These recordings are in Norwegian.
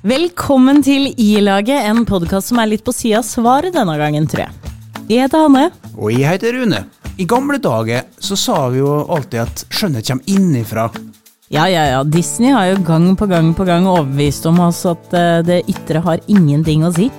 Velkommen til I-laget, en podkast som er litt på sida av svaret denne gangen, tror jeg. Jeg heter Hanne. Og jeg heter Rune. I gamle dager så sa vi jo alltid at skjønnhet kommer innifra. Ja, ja, ja. Disney har jo gang på gang på gang overbevist om oss at eh, det ytre har ingenting å si.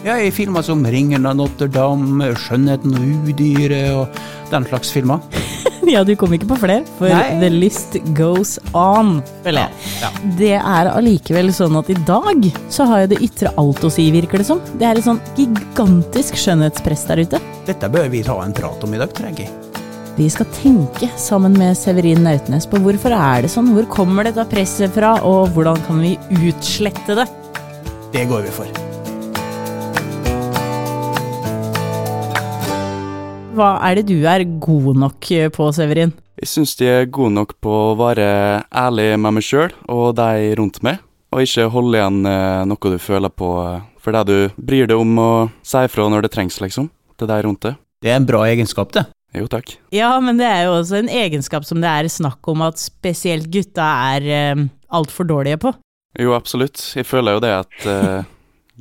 Ja, i filmer som 'Ringen av Notre-Dame', 'Skjønnheten og udyret' og den slags filmer. ja, du kom ikke på flere, for Nei. the list goes on, føler jeg. Ja, Det er allikevel sånn at i dag så har jo det ytre alt å si, virker det som. Det er et sånn gigantisk skjønnhetspress der ute. Dette bør vi ta en prat om i dag, tror jeg. Vi skal tenke sammen med Severin Nautnes på hvorfor er det sånn, hvor kommer dette presset fra, og hvordan kan vi utslette det? Det går vi for. Hva er det du er god nok på, Severin? Jeg syns de er gode nok på å være ærlig med meg sjøl og de rundt meg, og ikke holde igjen eh, noe du føler på for det du bryr deg om å si ifra når det trengs, liksom, til de rundt deg. Det er en bra egenskap, det. Jo, takk. Ja, men det er jo også en egenskap som det er snakk om at spesielt gutta er eh, altfor dårlige på. Jo, absolutt. Jeg føler jo det at eh,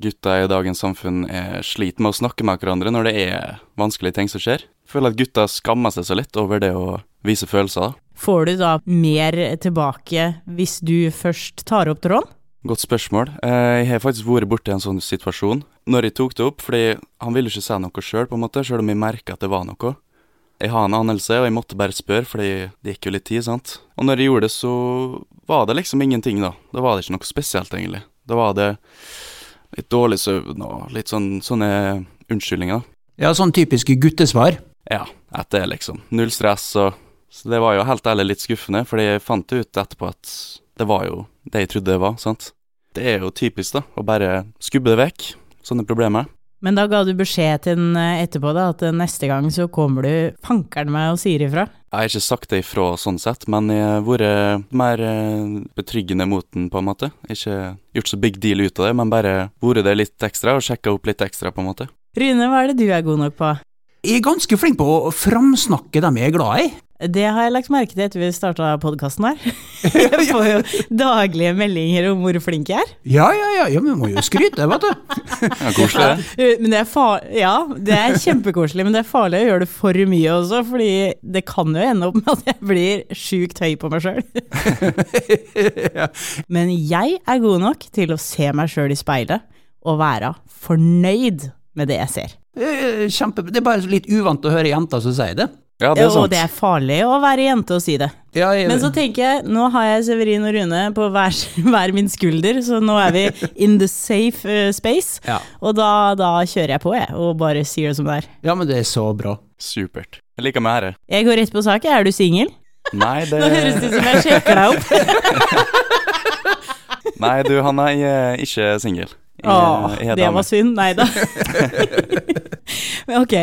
gutta i dagens samfunn er sliter med å snakke med hverandre når det er vanskelige ting som skjer. Jeg føler at gutta skammer seg så litt over det å vise følelser. Får du da mer tilbake hvis du først tar opp tråden? Godt spørsmål. Eh, Jeg har faktisk vært borti en sånn situasjon når jeg tok det opp, fordi han ville ikke si noe sjøl, på en måte, sjøl om jeg merka at det var noe. Jeg har en anelse, og jeg måtte bare spørre, fordi det gikk jo litt tid, sant. Og når jeg gjorde det, så var det liksom ingenting, da. Da var det ikke noe spesielt, egentlig. Da var det litt dårlig søvn og litt sånn sånne unnskyldninger. Ja, sånn typiske guttesvar. Ja, at det, liksom. Null stress og Så det var jo helt ærlig litt skuffende, fordi jeg fant ut etterpå at det var jo det jeg trodde det var, sant. Det er jo typisk, da, å bare skubbe det vekk, sånne problemer. Men da ga du beskjed til den eh, etterpå da, at eh, neste gang så kommer du fankeren meg og sier ifra. Jeg har ikke sagt det ifra sånn sett, men jeg har vært mer eh, betryggende mot den, på en måte. Ikke gjort så big deal ut av det, men bare vært det litt ekstra og sjekka opp litt ekstra, på en måte. Rune, hva er det du er god nok på? Er ganske flink på å framsnakke dem jeg er glad i. Det har jeg lagt merke til etter vi starta podkasten her. Jeg får jo daglige meldinger om hvor flink jeg er. Ja, ja, ja, ja men vi må jo skryte, vet du. Ja, koselig, det. Uh, Men det er, fa ja, det er kjempekoselig, men det er farlig å gjøre det for mye også, fordi det kan jo ende opp med at jeg blir sjukt høy på meg sjøl. Men jeg er god nok til å se meg sjøl i speilet og være fornøyd med det jeg ser. Eh, Kjempe, det er bare litt uvant å høre jenter som sier det. Ja, det er og det er farlig å være jente og si det. Ja, jeg, Men så tenker jeg, nå har jeg Severin og Rune på hver, hver min skulder, så nå er vi in the safe eh, space. ja. Og da, da kjører jeg på, jeg, og bare sier det som det er. ja, men det er så bra. Supert. Jeg liker meg ære. Jeg går rett på sak. Er du singel? Nei, det Nå høres det ut som jeg sjekker deg opp. Nei, du, han er ikke singel. Åh, er det var synd. Nei da. ok.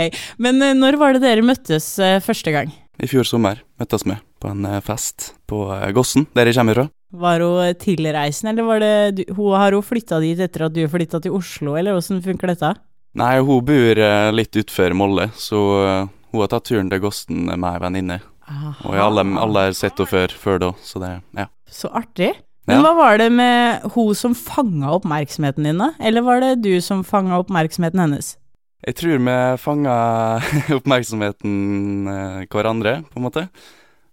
Men eh, når var det dere møttes eh, første gang? I fjor sommer møttes vi på en eh, fest på eh, Gossen, der jeg kommer fra. Var hun tilreisende, eller var det hun, har hun flytta dit etter at du flytta til Oslo, eller åssen funker dette? Nei, hun bor eh, litt utfor Molle, så eh, hun har tatt turen til Gosten med ei venninne. Og alle, alle har sett henne før, før da, så det Ja. Så artig. Men Ja. hva var det med hun som fanga oppmerksomheten din, da? Eller var det du som fanga oppmerksomheten hennes? Jeg tror vi fanga oppmerksomheten eh, hverandre, på en måte.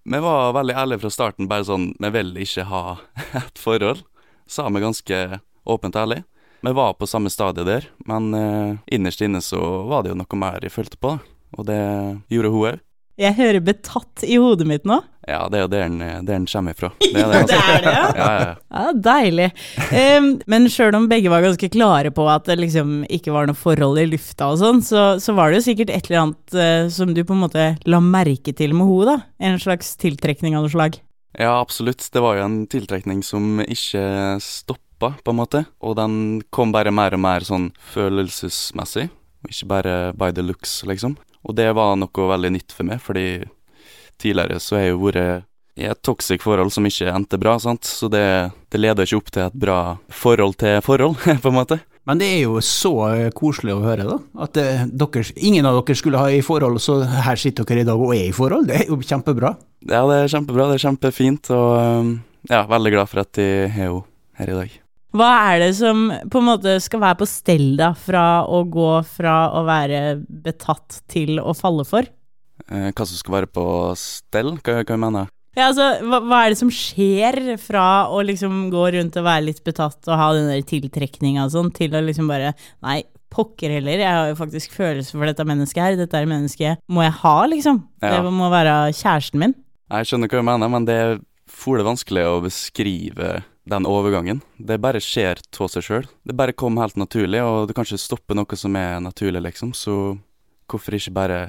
Vi var veldig ærlige fra starten, bare sånn Vi vil ikke ha et forhold. Sa vi ganske åpent og ærlig. Vi var på samme stadie der, men eh, innerst inne så var det jo noe mer jeg følte på. Og det gjorde hun òg. Jeg hører betatt i hodet mitt nå. Ja, det er jo der den, der den kommer ifra. Det er det, altså. Det er det, ja. Ja, ja, ja. Deilig. Um, men sjøl om begge var ganske klare på at det liksom ikke var noe forhold i lufta og sånn, så, så var det jo sikkert et eller annet uh, som du på en måte la merke til med henne, da. En slags tiltrekning av noe slag. Ja, absolutt. Det var jo en tiltrekning som ikke stoppa, på en måte. Og den kom bare mer og mer sånn følelsesmessig, og ikke bare by the looks, liksom. Og det var noe veldig nytt for meg, fordi tidligere så har jeg jo vært i et toxic forhold som ikke endte bra, sant. Så det, det leder ikke opp til et bra forhold til forhold, på en måte. Men det er jo så koselig å høre, da. At eh, dere, ingen av dere skulle ha i forhold, så her sitter dere i dag og er i forhold. Det er jo kjempebra. Ja, det er kjempebra, det er kjempefint, og ja, veldig glad for at jeg har henne her i dag. Hva er det som på en måte skal være på stell da, fra å gå fra å være betatt til å falle for? Eh, hva som skal være på stell? Hva, hva jeg mener Ja, altså, hva, hva er det som skjer fra å liksom gå rundt og være litt betatt og ha den der tiltrekninga og sånn, til å liksom bare Nei, pokker heller, jeg har jo faktisk følelser for dette mennesket her, dette er mennesket må jeg ha, liksom. Ja. Det må være kjæresten min. Jeg skjønner hva du mener, men det er fole vanskelig å beskrive den overgangen. Det bare skjer av seg sjøl. Det bare kom helt naturlig, og du kan ikke stoppe noe som er naturlig, liksom, så hvorfor ikke bare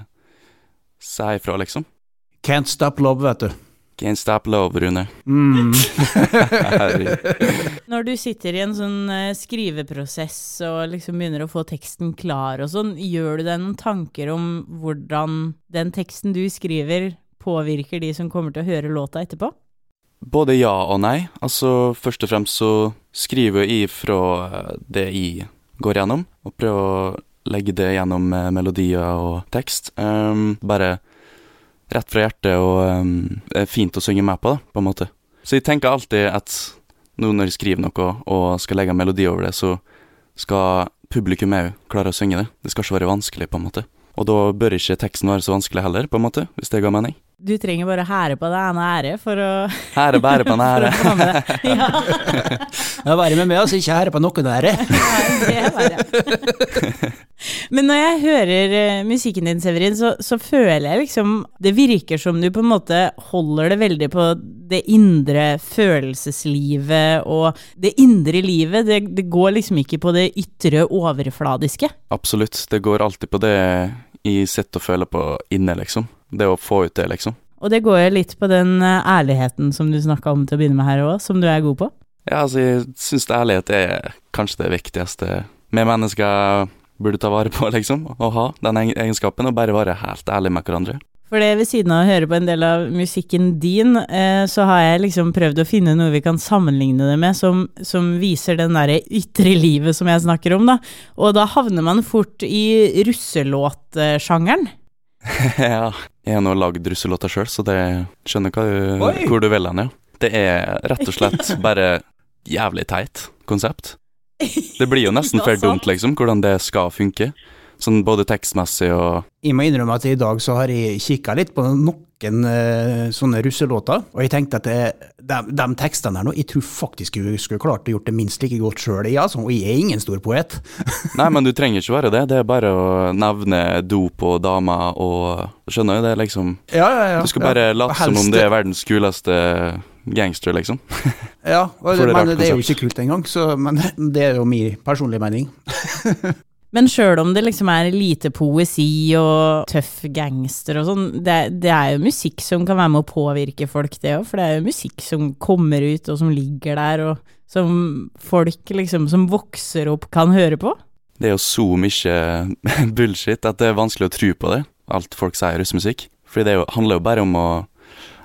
si ifra, liksom? Can't stop love, vet du. Can't stop love, Rune. Mm. Når du sitter i en sånn eh, skriveprosess og liksom begynner å få teksten klar og sånn, gjør du deg noen tanker om hvordan den teksten du skriver påvirker de som kommer til å høre låta etterpå? Både ja og nei. Altså, først og fremst så skriver jeg fra eh, det jeg går gjennom, og prøver å legge det gjennom eh, melodier og tekst. Um, bare rett fra hjertet og um, er fint å synge med på, da, på en måte. Så jeg tenker alltid at nå når jeg skriver noe og skal legge en melodi over det, så skal publikum òg klare å synge det. Det skal ikke være vanskelig, på en måte. Og da bør ikke teksten være så vanskelig heller, på en måte, hvis det ga mening. Du trenger bare hære på deg en ære for å, Hære på bære på en ære. å. Ja, Ja, være med meg, altså. Ikke hære på noen ære. Men når jeg hører eh, musikken din, Severin, så, så føler jeg liksom Det virker som du på en måte holder det veldig på det indre følelseslivet og det indre livet. Det, det går liksom ikke på det ytre overfladiske. Absolutt. Det går alltid på det jeg sitter og føler på inne, liksom. Det å få ut det, liksom. Og det går jo litt på den eh, ærligheten som du snakka om til å begynne med her òg, som du er god på. Ja, altså, jeg syns ærlighet er kanskje det viktigste vi mennesker burde ta vare på, liksom. Å ha den egenskapen, og bare være helt ærlig med hverandre. For det ved siden av å høre på en del av musikken din, eh, så har jeg liksom prøvd å finne noe vi kan sammenligne det med, som, som viser den derre ytre livet som jeg snakker om, da. Og da havner man fort i russelåtsjangeren. ja. Jeg har nå lagd russelåter sjøl, så det skjønner hva du, hvor du vil hen, ja. Det er rett og slett bare jævlig teit konsept. Det blir jo nesten for dumt, liksom, hvordan det skal funke. Sånn både tekstmessig og Jeg må innrømme at i dag så har jeg kikka litt på noen eh, sånne russelåter, og jeg tenkte at det, de, de tekstene her nå, jeg tror faktisk jeg skulle klart å gjort det minst like godt sjøl, jeg, altså, og jeg er ingen stor poet. Nei, men du trenger ikke være det. Det er bare å nevne dop og damer og Skjønner du? Det liksom Ja, ja, ja. Du skal bare ja. late som om det er verdens kuleste gangster, liksom. Ja, og, det men det er jo ikke kult engang, så, men det er jo min personlige mening. Men sjøl om det liksom er lite poesi og tøff gangster og sånn, det, det er jo musikk som kan være med å påvirke folk, det òg. For det er jo musikk som kommer ut, og som ligger der, og som folk liksom som vokser opp, kan høre på. Det er jo så mye bullshit at det er vanskelig å tro på det, alt folk sier i russemusikk. Fordi det er jo, handler jo bare om å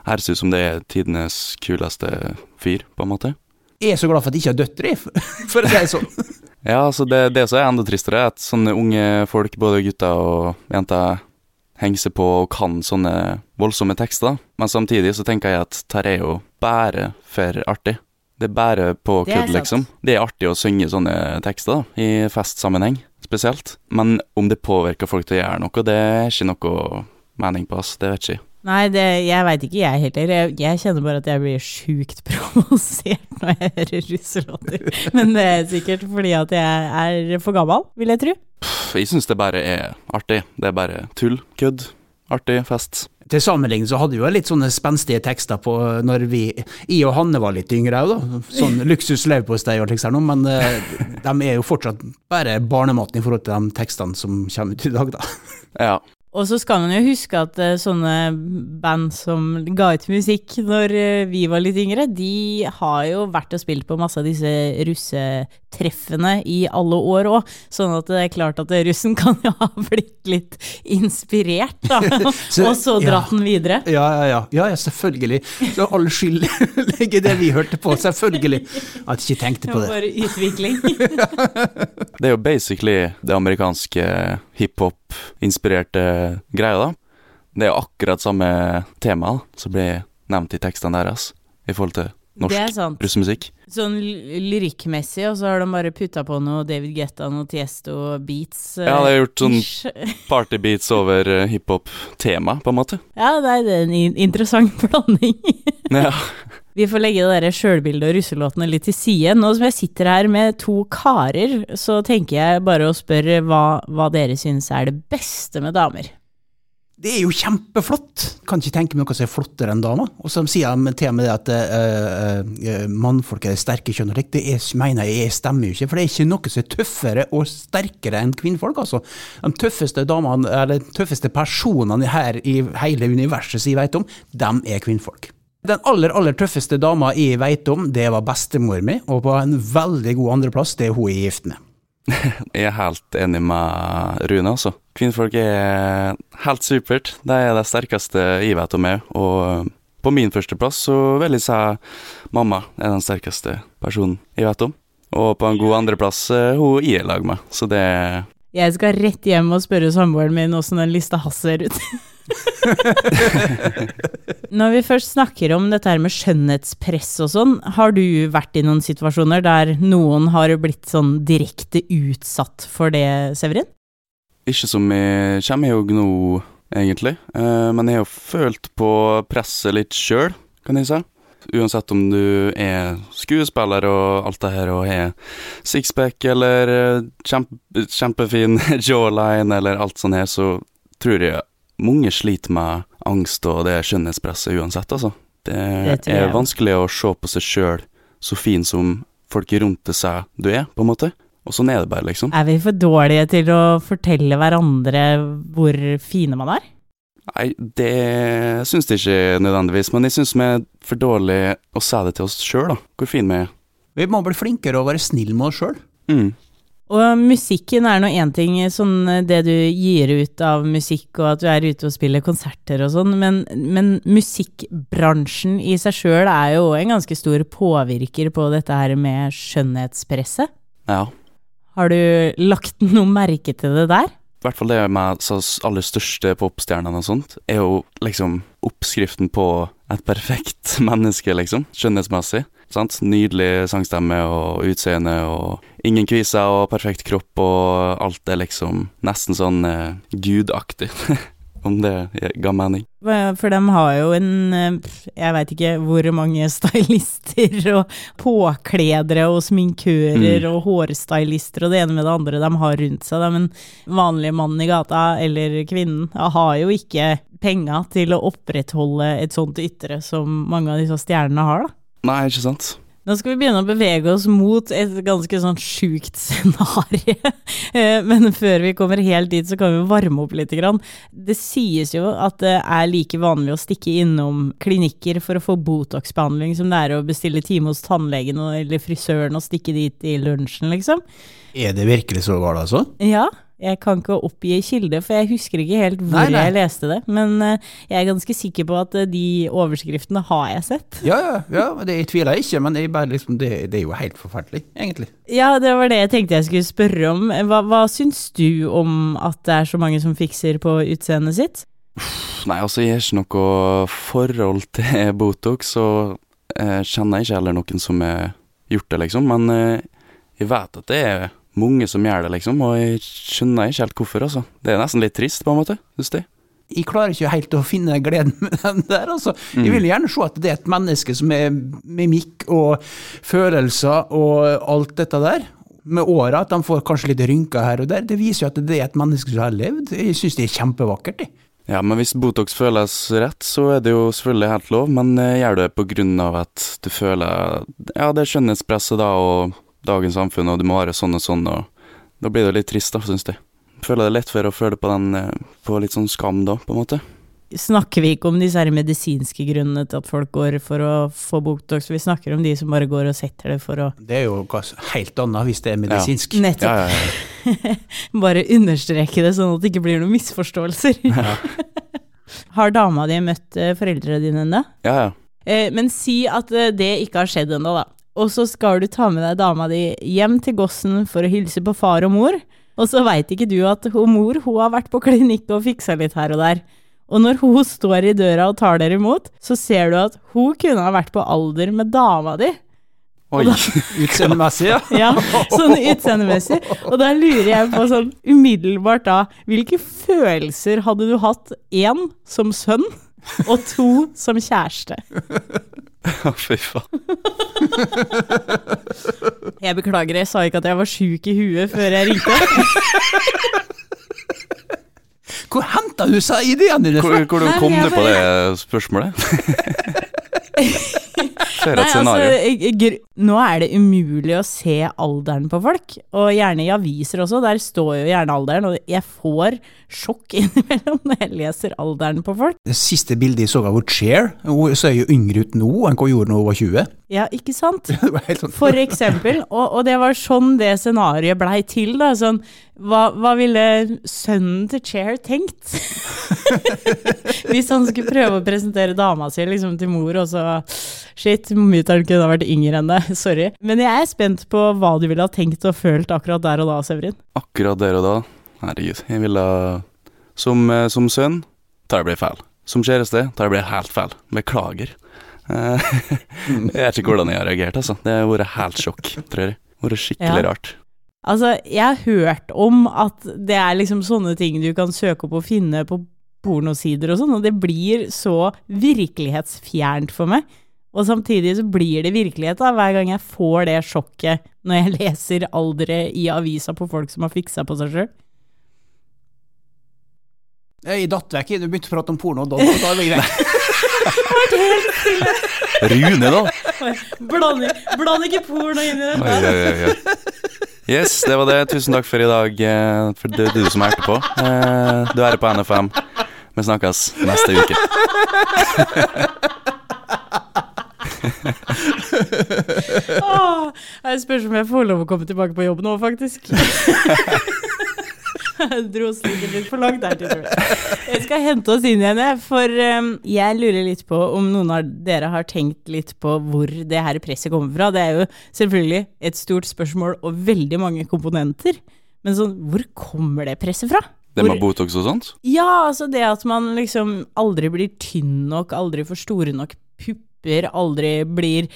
høres ut som det er tidenes kuleste fyr, på en måte. Jeg er så glad for at jeg ikke har døtre, for å si det sånn. Ja, altså det, det som er enda tristere, er at sånne unge folk, både gutter og jenter, henger seg på og kan sånne voldsomme tekster. Men samtidig så tenker jeg at dette er jo bare for artig. Det er bare på kødd, liksom. Det er artig å synge sånne tekster, da, i festsammenheng spesielt. Men om det påvirker folk til å gjøre noe, det er ikke noe mening på, oss, Det vet ikke jeg. Nei, det, jeg veit ikke jeg heller. Jeg, jeg kjenner bare at jeg blir sjukt provosert når jeg hører russelåter. Men det er sikkert fordi at jeg er for gammel, vil jeg tro. Pff, Jeg syns det bare er artig. Det er bare tull, kødd, artig, fest. Til sammenligning så hadde vi jo litt sånne spenstige tekster på når vi Jeg og Hanne var litt yngre òg, da. Sånn luksus leverpostei og slikt her nå, men eh, de er jo fortsatt bare barnematen i forhold til de tekstene som kommer ut i dag, da. Ja. Og så skal man jo huske at eh, sånne band som ga ut musikk når eh, vi var litt yngre, de har jo vært og spilt på masse av disse russetreffene i alle år òg. Sånn at det er klart at russen kan jo ha blitt litt inspirert, da. Så- og så ja. dratt den videre. Ja, ja, ja. ja, ja selvfølgelig. Så all skyld legger det vi hørte på, selvfølgelig. At jeg ikke tenkte på det. Bare utvikling. Det er jo basically det amerikanske hiphop-inspirerte greia, da. Det er akkurat samme tema da, som blir nevnt i tekstene deres, i forhold til norsk russemusikk. Sånn lyrikkmessig, og så har de bare putta på noe David Guetta, noe Tiesto beats. eh, Ja, de har gjort sånn partybeats over eh, hiphop-tema, på en måte. Ja, det det er en interessant blanding. Ja. Vi får legge det der sjølbildet og russelåtene litt til side. Nå som jeg sitter her med to karer, så tenker jeg bare å spørre hva, hva dere syns er det beste med damer. Det er jo kjempeflott! Kan ikke tenke meg noe som er flottere enn damer. Og så sier de til meg at uh, uh, mannfolk er sterke kjønn og slikt. Det er, mener jeg stemmer jo ikke, for det er ikke noe som er tøffere og sterkere enn kvinnfolk. altså. De tøffeste damene, eller de tøffeste personene her i hele universet som jeg vet om, dem er kvinnfolk. Den aller aller tøffeste dama jeg vet om, det var bestemor mi, og på en veldig god andreplass, det er hun jeg er gift med. Jeg er helt enig med Rune, altså. Kvinnfolk er helt supert. De er det sterkeste jeg vet om jeg, og på min førsteplass så vil jeg si mamma er den sterkeste personen jeg vet om. Og på en god andreplass er hun jeg er i lag med, så det Jeg skal rett hjem og spørre samboeren min åssen den lista hans ser ut. Når vi først snakker om dette her med skjønnhetspress og sånn, har du vært i noen situasjoner der noen har blitt sånn direkte utsatt for det, Severin? Ikke som jeg kommer jo nå, egentlig, eh, men jeg har jo følt på presset litt sjøl, kan jeg si. Uansett om du er skuespiller og alt det her og har sixpack eller eh, kjempe, kjempefin jawline eller alt sånt her, så tror jeg mange sliter med angst og det skjønnhetspresset uansett, altså. Det, Det er vanskelig å se på seg sjøl så fin som folk rundt seg du er, på en måte. Og sånn er det bare, liksom. Er vi for dårlige til å fortelle hverandre hvor fine man er? Nei, det syns jeg ikke nødvendigvis, men jeg syns vi er for dårlige å si det til oss sjøl, da. Hvor fin vi er. Vi må bli flinkere å være snill med oss sjøl. Mm. Og musikken er nå én ting, sånn det du gir ut av musikk, og at du er ute og spiller konserter og sånn, men, men musikkbransjen i seg sjøl er jo en ganske stor påvirker på dette her med skjønnhetspresset. Ja. Har du lagt noe merke til det der? I hvert fall det med aller største popstjernene og sånt, er jo liksom oppskriften på et perfekt menneske, liksom. Skjønnhetsmessig. Sant? Nydelig sangstemme og utseende og ingen kviser og perfekt kropp og alt er liksom nesten sånn eh, gudaktig. Om det ga mening. For de har jo en eh, Jeg veit ikke hvor mange stylister og påkledere og sminkører og hårstylister og det ene med det andre de har rundt seg. Men vanlige mannen i gata, eller kvinnen, har jo ikke penga til å opprettholde et sånt ytre som mange av disse stjernene har, da. Nei, ikke sant? Nå skal vi begynne å bevege oss mot et ganske sånn sjukt scenario. Eh, Men før vi kommer helt dit, så kan vi varme opp litt. Det sies jo at det er like vanlig å stikke innom klinikker for å få Botox-behandling som det er å bestille time hos tannlegen eller frisøren og stikke dit i lunsjen, liksom. Er det virkelig så galt, altså? Ja, jeg kan ikke oppgi kilde, for jeg husker ikke helt hvor Nei, nei. jeg leste det. Men eh, jeg er ganske sikker på at eh, de overskriftene har jeg sett. Ja, ja, ja det jeg tviler jeg ikke, men jeg bare liksom, det, det er jo helt forferdelig, egentlig. Ja, det var det jeg tenkte jeg skulle spørre om. Hva, hva syns du om at det er så mange som fikser på utseendet sitt? Nei, altså, jeg har ikke noe forhold til Botox, og eh, kjenner ikke heller noen som har gjort det, liksom. Men eh, jeg vet at det er mange som gjør det, liksom, og jeg skjønner ikke helt hvorfor, altså. Det er nesten litt trist, på en måte, syns jeg. Jeg klarer ikke helt å finne gleden med den der, altså. Jeg vil gjerne se at det er et menneske som er mimikk og følelser og alt dette der. Med åra, at de får kanskje litt rynker her og der. Det viser jo at det er et menneske som har levd. Jeg syns det er kjempevakkert, jeg. Ja, men hvis Botox føles rett, så er det jo selvfølgelig helt lov, men eh, gjør du det på grunn av at du føler Ja, det skjønnhetspresset da, og dagens samfunn, og du må være sånn og sånn, og da blir det litt trist, da, syns jeg. Føler det lett for å føle på den eh, På litt sånn skam, da, på en måte. Snakker vi ikke om disse her medisinske grunnene til at folk går for å få Botox, vi snakker om de som bare går og setter det for å Det er jo helt annet hvis det er medisinsk. nettopp Ja, ja, ja. bare understreke det, sånn at det ikke blir noen misforståelser. Har dama di møtt eh, foreldrene dine ennå? ja, ja. Eh, men si at det ikke har skjedd ennå, da. Og så skal du ta med deg dama di hjem til Gossen for å hilse på far og mor. Og så veit ikke du at hun mor hun har vært på klinikk og fiksa litt her og der. Og når hun står i døra og tar dere imot, så ser du at hun kunne ha vært på alder med dama di. Oi. Utseendemessig, ja. Ja, sånn utseendemessig. Og da lurer jeg på sånn umiddelbart da, hvilke følelser hadde du hatt? Én som sønn, og to som kjæreste. Å, Fy faen. Jeg beklager, jeg sa ikke at jeg var sjuk i huet før jeg ringte. Hvor henta du seg ideene dine fra? hvor kom Nei, du på bare- det spørsmålet? Ser Nei, et scenario. altså, jeg- nå er det umulig å se alderen på folk, og gjerne i aviser også, der står jo gjerne alderen, og jeg får sjokk innimellom når jeg leser alderen på folk. Det siste bildet jeg så av Cher, hun ser jo yngre ut nå enn hva hun gjorde da hun var 20. Ja, ikke sant? Sånn For eksempel, og, og det var sånn det scenarioet blei til, da. Sånn, hva, hva ville sønnen til Cher tenkt? Hvis han skulle prøve å presentere dama si liksom, til mor, og så Shit, mutter'n kunne ha vært yngre enn deg, sorry. Men jeg er spent på hva du ville ha tenkt og følt akkurat der og da, Severin. Akkurat der og da. Herregud. Jeg ville Som, eh, som sønn tar jeg blir feil. Som kjæreste tar jeg blir helt feil. Beklager. Eh, jeg vet ikke hvordan jeg har reagert, altså. Det har vært helt sjokk, tror jeg. Det vært skikkelig Ja. rart. Altså, jeg har hørt om at det er liksom sånne ting du kan søke opp og finne på pornosider og sånn, og det blir så virkelighetsfjernt for meg. Og samtidig så blir det virkelighet da, hver gang jeg får det sjokket når jeg leser alderet i avisa på folk som har fiksa på seg sjøl. Jeg datt vekk, du begynte å prate om porno, og da, da er vi greit. Rune, da! Bland, bland ikke porno inn i dette. Yes, det var det. Tusen takk for i dag. eh, For det er du som hørte på. Eh, Du er på NFM. Vi snakkes neste uke. Jeg spørs om jeg får lov å komme tilbake på jobb nå, faktisk. Dro stigen litt for langt der, tror jeg. Jeg skal hente oss inn igjen, jeg, for um, jeg lurer litt på om noen av dere har tenkt litt på hvor det her presset kommer fra. Det er jo selvfølgelig et stort spørsmål og veldig mange komponenter. Men sånn, hvor kommer det presset fra? Det med Botox og sånt? Ja, altså det at man liksom aldri blir tynn nok, aldri får store nok pupper, aldri blir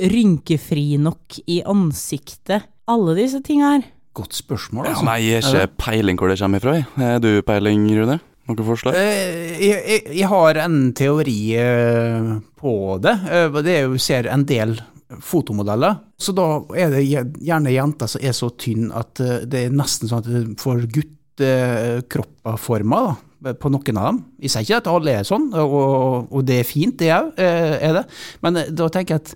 rynkefri nok i ansiktet. Alle disse tinga her. Godt spørsmål, Ja, altså. nei, jeg har ikke peiling hvor det kommer ifra. Er du peiling, Rune? Noen forslag? Eh, Jeg, jeg, jeg har en teori eh, på det. Eh, Det er jo, ser en del fotomodeller. Så da er det gjerne jenter som er så tynne at det er nesten sånn at du får guttekropperformer da, på noen av dem. Jeg sier ikke at alle er sånn, og, og det er fint, det òg, er det. Men da tenker jeg at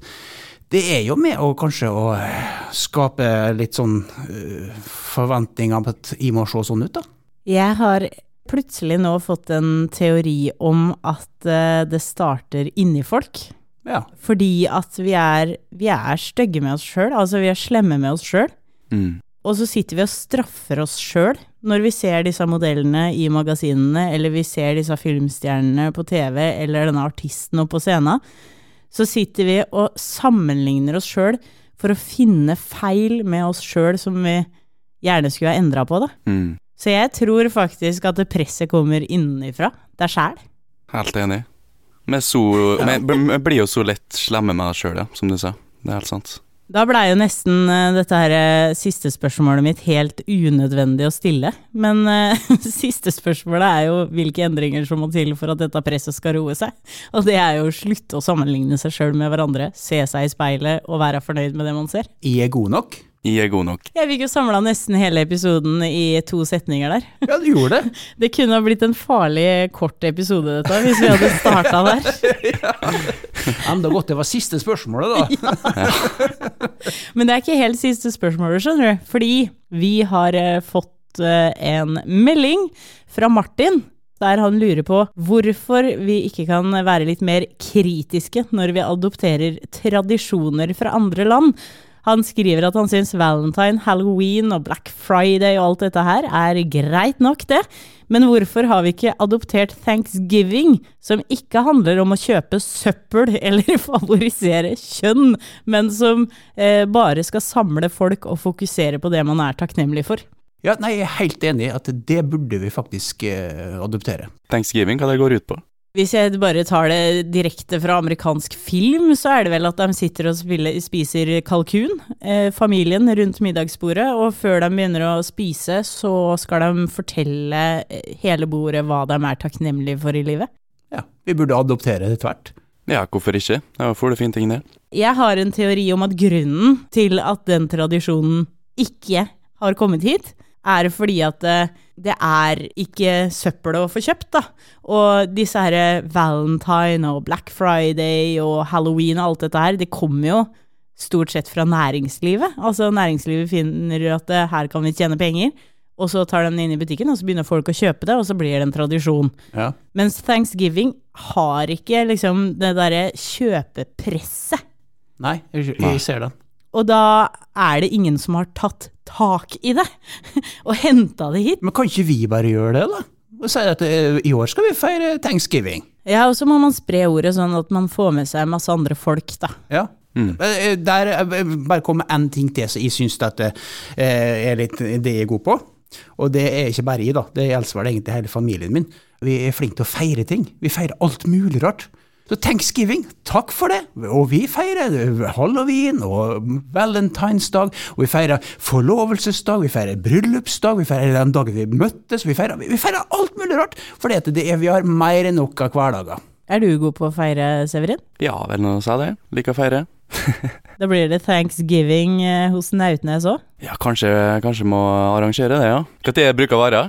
det er jo med å kanskje å eh, skape litt sånn uh, forventninger på at jeg må se sånn ut, da. Jeg har plutselig nå fått en teori om at uh, det starter inni folk. Ja. Fordi at vi er, vi er stygge med oss sjøl, altså vi er slemme med oss sjøl. Mm. Og så sitter vi og straffer oss sjøl når vi ser disse modellene i magasinene, eller vi ser disse filmstjernene på TV, eller denne artisten oppe på scenen. Så sitter vi og sammenligner oss sjøl for å finne feil med oss sjøl som vi gjerne skulle ha endra på, da. Mm. Så jeg tror faktisk at det presset kommer innenfra. Det er sjæl. Helt enig. Vi, så, vi, vi blir jo så lett slemme med oss sjøl, ja, som du sa. Det er helt sant. Da blei jo nesten eh, dette her eh, siste spørsmålet mitt helt unødvendig å stille. Men uh, siste spørsmålet er jo hvilke endringer som må til for at dette presset skal roe seg. Og det er jo å slutte å sammenligne seg sjøl med hverandre, se seg i speilet og være fornøyd med det man ser. Er god nok. Jeg er god nok. Jeg fikk jo samla nesten hele episoden i to setninger der. Ja, du gjorde det. Det kunne ha blitt en farlig kort episode, dette, hvis vi hadde starta der. Enda godt det var siste spørsmålet, da. Men det er ikke helt siste spørsmålet, skjønner du. Fordi vi har eh, fått eh, en melding fra Martin. Der han lurer på hvorfor vi ikke kan være litt mer kritiske når vi adopterer tradisjoner fra andre land. Han skriver at han syns valentine, halloween og black friday og alt dette her er greit nok, det. Men hvorfor har vi ikke adoptert thanksgiving, som ikke handler om å kjøpe søppel eller favorisere kjønn, men som eh, bare skal samle folk og fokusere på det man er takknemlig for? Ja, nei, jeg er helt enig i at det burde vi faktisk eh, adoptere. Thanksgiving, hva det går ut på? Hvis jeg bare tar det direkte fra amerikansk film, så er det vel at de sitter og spiller, spiser kalkun, eh, familien rundt middagsbordet, og før de begynner å spise, så skal de fortelle eh, hele bordet hva de er takknemlige for i livet. Ja, vi burde adoptere det tvert. Ja, hvorfor ikke? Det var du det fine ting, det. Jeg har en teori om at grunnen til at den tradisjonen ikke har kommet hit, er fordi at eh, det er ikke søppel å få kjøpt, da. Og disse her Valentine og Black Friday og Halloween og alt dette her, det kommer jo stort sett fra næringslivet. Altså næringslivet finner at eh, her kan vi tjene penger, og så tar den inn i butikken, og så begynner folk å kjøpe det, og så blir det en tradisjon. Ja. Mens thanksgiving har ikke liksom det derre kjøpepresset. Nei, jeg, jeg ser den. Og da er det ingen som har tatt tak i det, og henta det hit. Men kan ikke vi bare gjøre det, da? Og si at eh, i år skal vi feire thanksgiving. Ja, og så må man spre ordet sånn at man får med seg masse andre folk, da. Ja. Mm. Eh, Der eh, bare kommer én ting til som jeg syns at det er litt det jeg er god på. Og det er ikke bare jeg, da. Det gjelder vel egentlig hele familien min. Vi er flinke til å feire ting. Vi feirer alt mulig rart. Så thanksgiving, takk for det. Og vi feirer halloween og valentinsdag, og vi feirer forlovelsesdag, vi feirer bryllupsdag, vi feirer den dagen vi møttes, vi feirer, vi feirer alt mulig rart. For det er, vi har mer enn nok av hverdager. Er du god på å feire, Severin? Ja, vel nå sa jeg det. Liker å feire. Da blir det thanksgiving eh, hos Nautnes òg. Ja, kanskje, kanskje må arrangere det, ja. Tid bruker å være?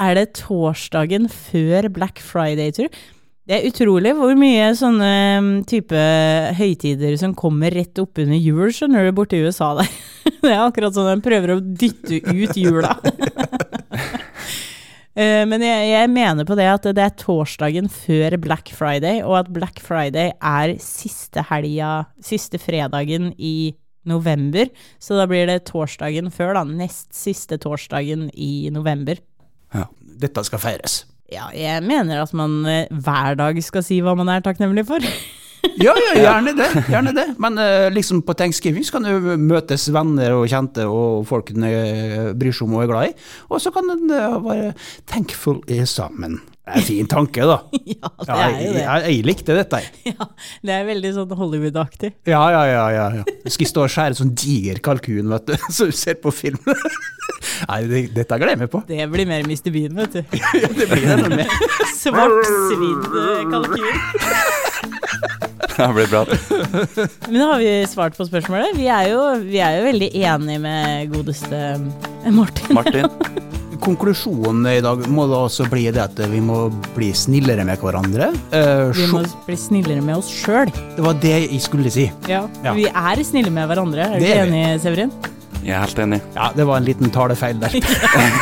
Er det torsdagen før Black Friday, tror du? Det er utrolig hvor mye sånne mm, type høytider som kommer rett oppunder jul, skjønner du, borti USA der. Det er akkurat sånn de prøver å dytte ut jula. Eh, Men jeg, jeg mener på det at det er torsdagen før Black Friday, og at Black Friday er siste helga, siste fredagen i november. Så da blir det torsdagen før, da. Nest siste torsdagen i november. Ja. Dette skal feires. Ja, jeg mener at man eh, hver dag skal si hva man er takknemlig for. Ja, ja, gjerne det. gjerne det. Men uh, liksom på thanksgiving så kan du møtes venner og kjente og folk en eh, bryr seg om og er glad i. Og så kan en uh, være thankful sammen. Det er en fin tanke, da. ja, det er jo det. jeg, jeg likte dette. Ja, det er veldig sånn Hollywood-aktig. Ja, ja, ja. ja, ja. Jeg skal stå og skjære sånn diger kalkun, vet du, som du ser på film. Nei, det, dette gleder jeg meg på. Det blir mer Mr. Bean, vet du. Ja, det blir det. Svart, svidd eh, kalkun. Det blir bra. Men da har vi svart på spørsmålet. Vi er jo, vi er jo veldig enige med godeste eh, Martin. Martin. Konklusjonen i dag må da også bli det at vi må bli snillere med hverandre. Eh, Vi må bli snillere med oss sjøl. det var det jeg skulle si. Ja. Ja. Vi er snille med hverandre. Er du er enig, Severin? Jeg er helt enig. Ja, det var en liten talefeil der.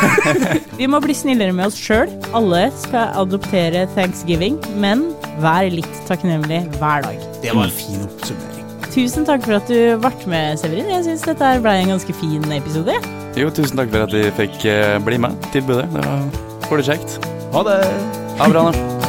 Vi må bli snillere med oss sjøl. Alle skal adoptere thanksgiving, men vær litt takknemlig hver dag. Det var en fin oppsummering. Tusen takk for at du ble med, Severin. Jeg syns dette ble en ganske fin episode. Jo, tusen takk for at vi fikk eh, bli med. Tilbudet. Det var, var kjekt. Ha det! Ha det bra, nå.